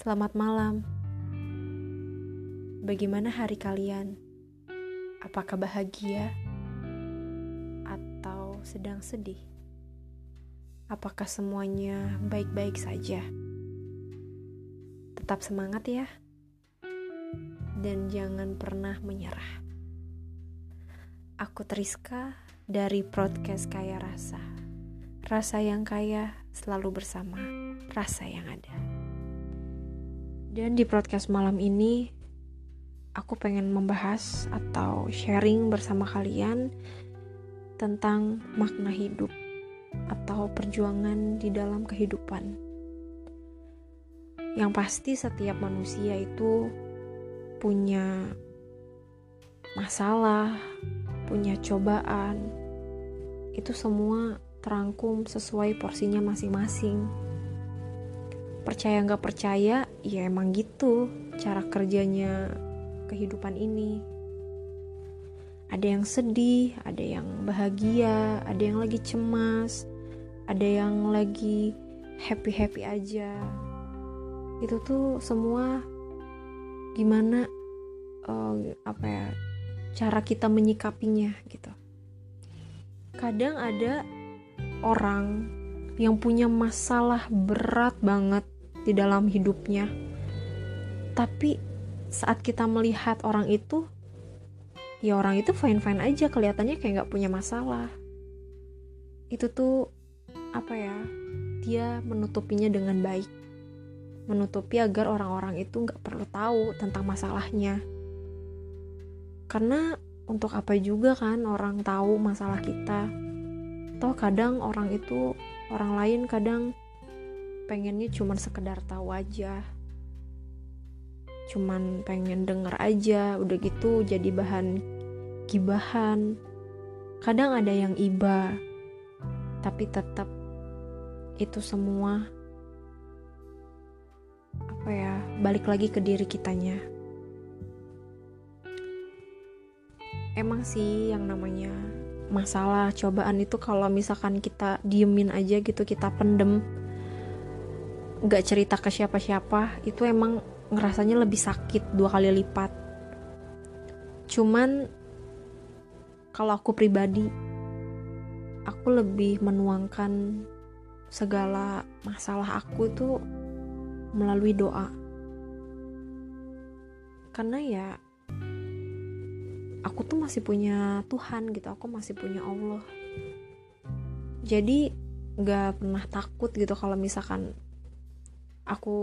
Selamat malam. Bagaimana hari kalian? Apakah bahagia atau sedang sedih? Apakah semuanya baik-baik saja? Tetap semangat ya, dan jangan pernah menyerah. Aku Triska dari podcast Kaya Rasa. Rasa yang kaya selalu bersama rasa yang ada. Dan di podcast malam ini, aku pengen membahas atau sharing bersama kalian tentang makna hidup atau perjuangan di dalam kehidupan. Yang pasti setiap manusia itu punya masalah, punya cobaan. Itu semua terangkum sesuai porsinya masing-masing percaya nggak percaya ya emang gitu cara kerjanya kehidupan ini. Ada yang sedih ada yang bahagia ada yang lagi cemas ada yang lagi happy happy aja. Itu tuh semua gimana uh, apa ya cara kita menyikapinya gitu. Kadang ada orang yang punya masalah berat banget di dalam hidupnya. Tapi saat kita melihat orang itu, ya orang itu fine-fine aja, kelihatannya kayak nggak punya masalah. Itu tuh apa ya? Dia menutupinya dengan baik, menutupi agar orang-orang itu nggak perlu tahu tentang masalahnya. Karena untuk apa juga kan orang tahu masalah kita? Toh kadang orang itu orang lain kadang pengennya cuman sekedar tahu aja. Cuman pengen denger aja udah gitu jadi bahan gibahan. Kadang ada yang iba tapi tetap itu semua apa ya balik lagi ke diri kitanya. Emang sih yang namanya masalah cobaan itu kalau misalkan kita diemin aja gitu kita pendem nggak cerita ke siapa-siapa itu emang ngerasanya lebih sakit dua kali lipat. Cuman kalau aku pribadi aku lebih menuangkan segala masalah aku itu melalui doa. Karena ya aku tuh masih punya Tuhan gitu aku masih punya Allah. Jadi gak pernah takut gitu kalau misalkan aku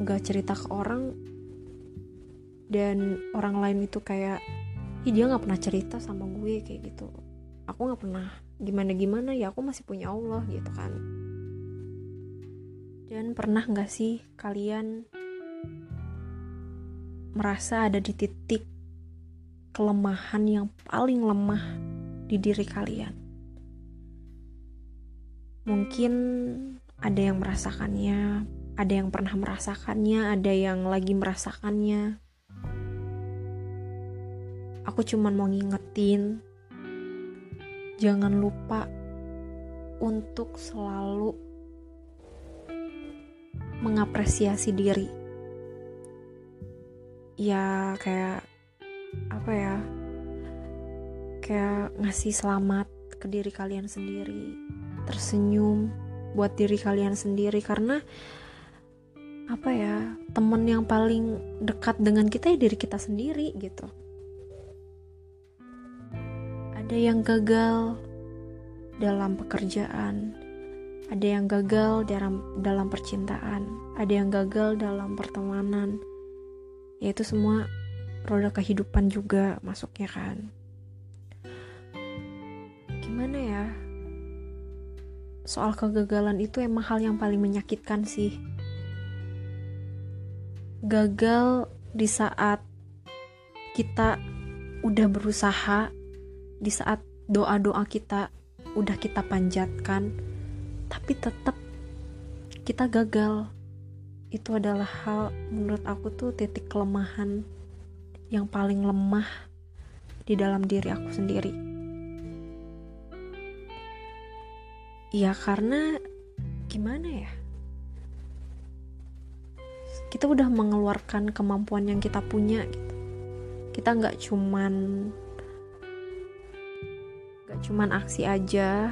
gak cerita ke orang dan orang lain itu kayak Ih, dia gak pernah cerita sama gue kayak gitu aku gak pernah gimana gimana ya aku masih punya Allah gitu kan dan pernah gak sih kalian merasa ada di titik kelemahan yang paling lemah di diri kalian. Mungkin ada yang merasakannya, ada yang pernah merasakannya, ada yang lagi merasakannya. Aku cuma mau ngingetin, jangan lupa untuk selalu mengapresiasi diri. Ya, kayak apa ya kayak ngasih selamat ke diri kalian sendiri tersenyum buat diri kalian sendiri. Karena apa ya temen yang paling dekat dengan kita ya diri kita sendiri gitu. Ada yang gagal dalam pekerjaan. Ada yang gagal dalam dalam percintaan. Ada yang gagal dalam pertemanan. Yaitu semua roda kehidupan juga masuknya kan soal kegagalan itu emang hal yang paling menyakitkan sih gagal di saat kita udah berusaha di saat doa-doa kita udah kita panjatkan tapi tetap kita gagal itu adalah hal menurut aku tuh titik kelemahan yang paling lemah di dalam diri aku sendiri. Ya karena gimana ya? kita udah mengeluarkan kemampuan yang kita punya gitu. Kita nggak cuman nggak cuman aksi aja.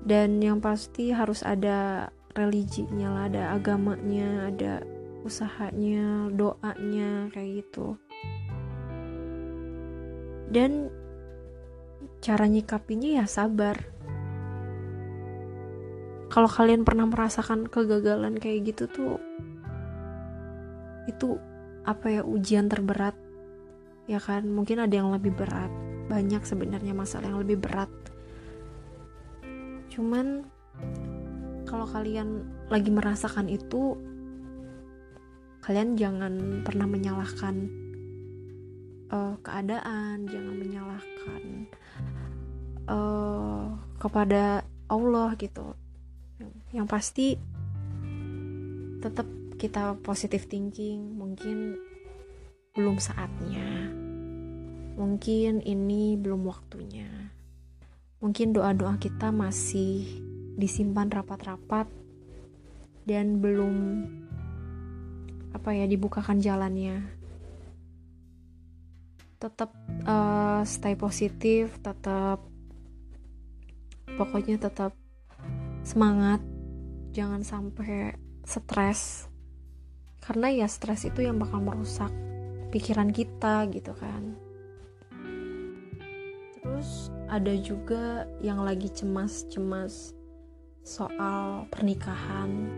Dan yang pasti harus ada religinya lah ada agamanya ada usahanya doanya kayak gitu. Dan cara nyikapinya ya sabar kalau kalian pernah merasakan kegagalan kayak gitu tuh itu apa ya ujian terberat ya kan? Mungkin ada yang lebih berat banyak sebenarnya masalah yang lebih berat. Cuman kalau kalian lagi merasakan itu kalian jangan pernah menyalahkan uh, keadaan jangan menyalahkan uh, kepada Allah gitu yang pasti tetap kita positive thinking mungkin belum saatnya. Mungkin ini belum waktunya. Mungkin doa-doa kita masih disimpan rapat-rapat dan belum apa ya dibukakan jalannya. Tetap uh, stay positif tetap pokoknya tetap semangat jangan sampai stres. Karena ya stres itu yang bakal merusak pikiran kita gitu kan. Terus ada juga yang lagi cemas-cemas soal pernikahan.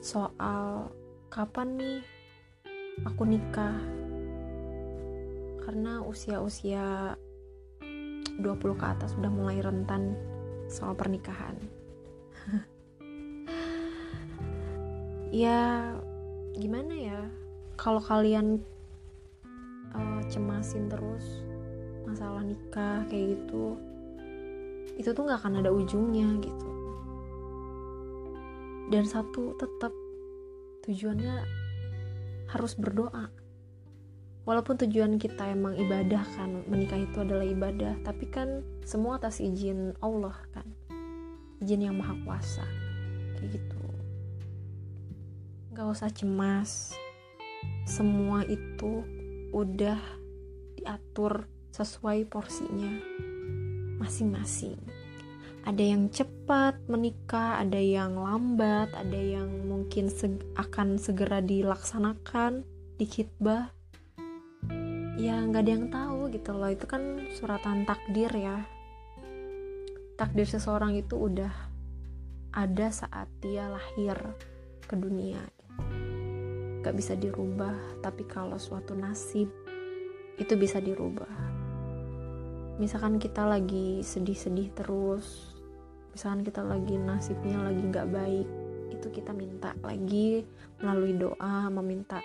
Soal kapan nih aku nikah? Karena usia-usia 20 ke atas sudah mulai rentan soal pernikahan ya gimana ya? Kalau kalian uh, cemasin terus masalah nikah kayak gitu itu tuh nggak akan ada ujungnya gitu. Dan satu tetap tujuannya harus berdoa. Walaupun tujuan kita emang ibadah kan menikah itu adalah ibadah tapi kan semua atas izin Allah kan izin yang maha kuasa kayak gitu nggak usah cemas semua itu udah diatur sesuai porsinya masing-masing. Ada yang cepat menikah, ada yang lambat, ada yang mungkin seg akan segera dilaksanakan di khidbah. Ya nggak ada yang tahu gitu loh, itu kan suratan takdir ya. Takdir seseorang itu udah ada saat dia lahir ke dunia. Gak bisa dirubah, tapi kalau suatu nasib itu bisa dirubah. Misalkan kita lagi sedih-sedih terus misalkan kita lagi nasibnya lagi nggak baik itu kita minta lagi melalui doa meminta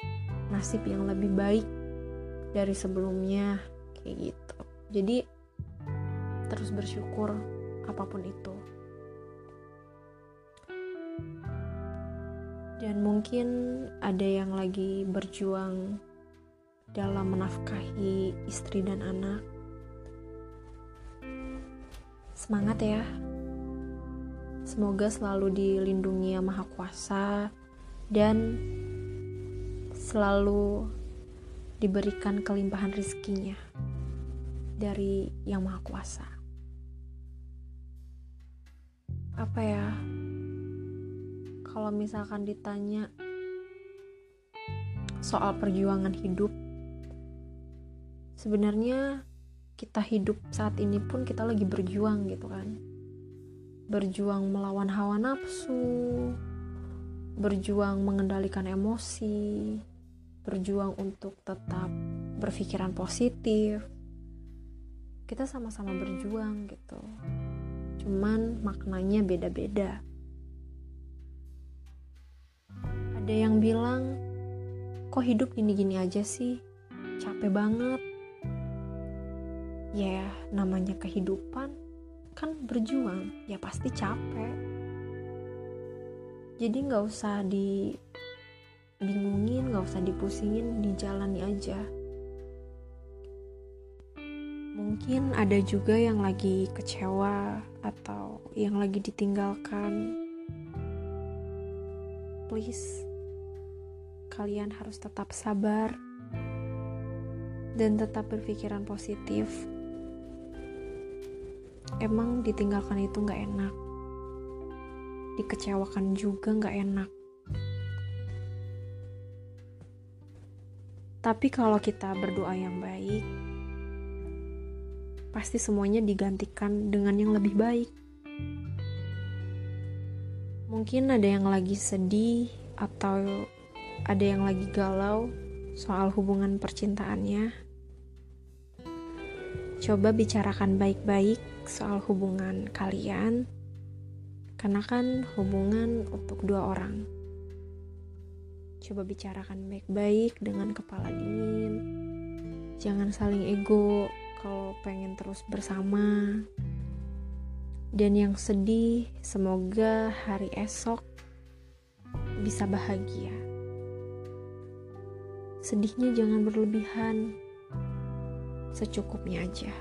nasib yang lebih baik dari sebelumnya kayak gitu. Jadi terus bersyukur apa pun itu dan mungkin ada yang lagi berjuang dalam menafkahi istri dan anak Semangat ya. Semoga selalu dilindungi yang Maha Kuasa dan selalu diberikan kelimpahan rizkinya dari Yang Maha Kuasa. Apa ya? Kalau misalkan ditanya soal perjuangan hidup, sebenarnya kita hidup saat ini pun kita lagi berjuang gitu kan. Berjuang melawan hawa nafsu berjuang mengendalikan emosi berjuang untuk tetap berpikiran positif. Kita sama-sama berjuang gitu cuman maknanya beda-beda. Ada yang bilang kok hidup gini-gini aja sih? Capek banget. Ya namanya kehidupan kan berjuang ya pasti capek. Jadi nggak usah dibingungin nggak usah dipusingin dijalani aja mungkin ada juga yang lagi kecewa atau yang lagi ditinggalkan please kalian harus tetap sabar dan tetap berpikiran positif. Emang ditinggalkan itu gak enak, dikecewakan juga gak enak. Tapi kalau kita berdoa yang baik, pasti semuanya digantikan dengan yang lebih baik. Mungkin ada yang lagi sedih atau ada yang lagi galau soal hubungan percintaannya coba bicarakan baik-baik soal hubungan kalian, karena kan hubungan untuk dua orang. Coba bicarakan baik-baik dengan kepala dingin, jangan saling ego kalau pengen terus bersama. Dan yang sedih, semoga hari esok bisa bahagia. Sedihnya jangan berlebihan, secukupnya aja.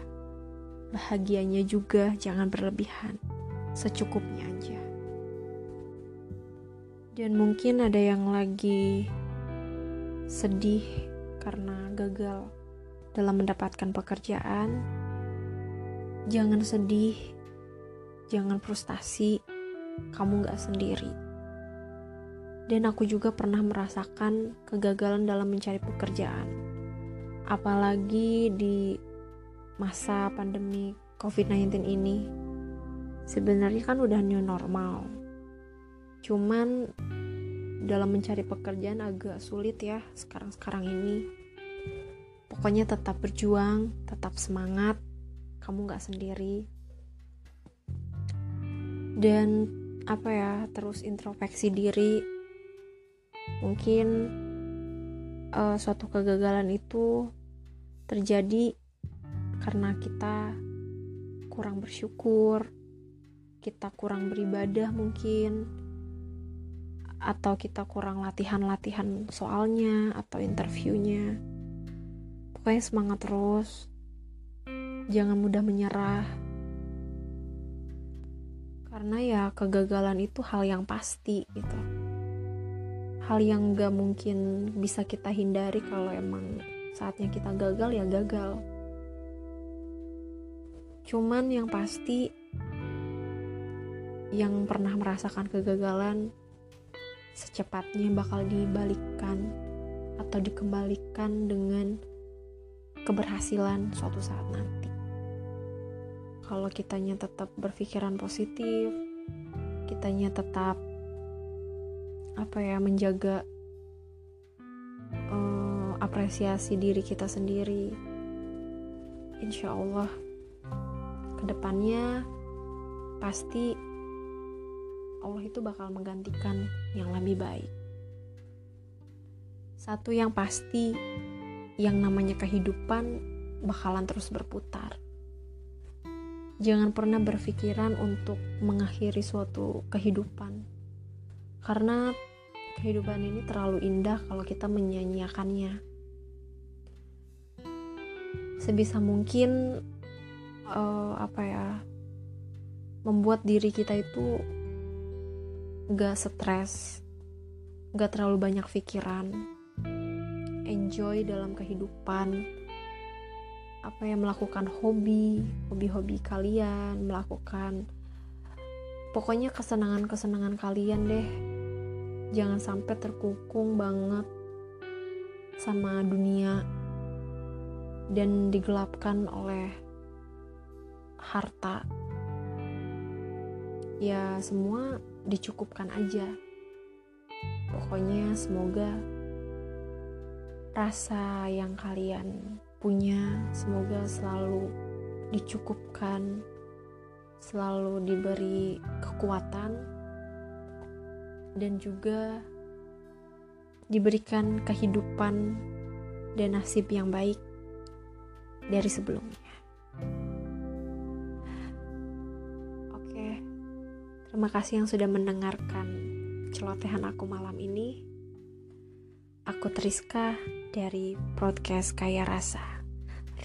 Bahagianya juga jangan berlebihan, secukupnya aja. Dan mungkin ada yang lagi sedih karena gagal dalam mendapatkan pekerjaan. Jangan sedih, jangan frustasi, kamu gak sendiri. Dan aku juga pernah merasakan kegagalan dalam mencari pekerjaan apalagi di masa pandemi COVID-19 ini sebenarnya kan udah new normal cuman dalam mencari pekerjaan agak sulit ya sekarang-sekarang ini pokoknya tetap berjuang tetap semangat. Kamu gak sendiri. Dan apa ya terus introspeksi diri. Mungkin uh, suatu kegagalan itu terjadi karena kita kurang bersyukur, kita kurang beribadah mungkin, atau kita kurang latihan-latihan soalnya atau interviewnya. Pokoknya semangat terus, jangan mudah menyerah. Karena ya kegagalan itu hal yang pasti gitu. Hal yang gak mungkin bisa kita hindari kalau emang saatnya kita gagal ya gagal cuman yang pasti yang pernah merasakan kegagalan secepatnya bakal dibalikkan atau dikembalikan dengan keberhasilan suatu saat nanti. Kalau kitanya tetap berpikiran positif, kitanya tetap apa ya menjaga apresiasi diri kita sendiri. Insya Allah, ke depannya pasti Allah itu bakal menggantikan yang lebih baik. Satu yang pasti, yang namanya kehidupan bakalan terus berputar. Jangan pernah berpikiran untuk mengakhiri suatu kehidupan, karena kehidupan ini terlalu indah kalau kita menyanyiakannya. Sebisa mungkin uh, apa ya membuat diri kita itu gak stres gak terlalu banyak pikiran enjoy dalam kehidupan apa ya melakukan hobi hobi-hobi kalian melakukan pokoknya kesenangan-kesenangan kalian deh jangan sampai terkukung banget sama dunia dan digelapkan oleh harta. Ya, semua dicukupkan aja. Pokoknya, semoga rasa yang kalian punya, semoga selalu dicukupkan, selalu diberi kekuatan, dan juga diberikan kehidupan dan nasib yang baik dari sebelumnya. Oke, terima kasih yang sudah mendengarkan celotehan aku malam ini. Aku Triska dari podcast Kaya Rasa.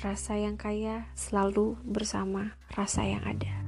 Rasa yang kaya selalu bersama rasa yang ada.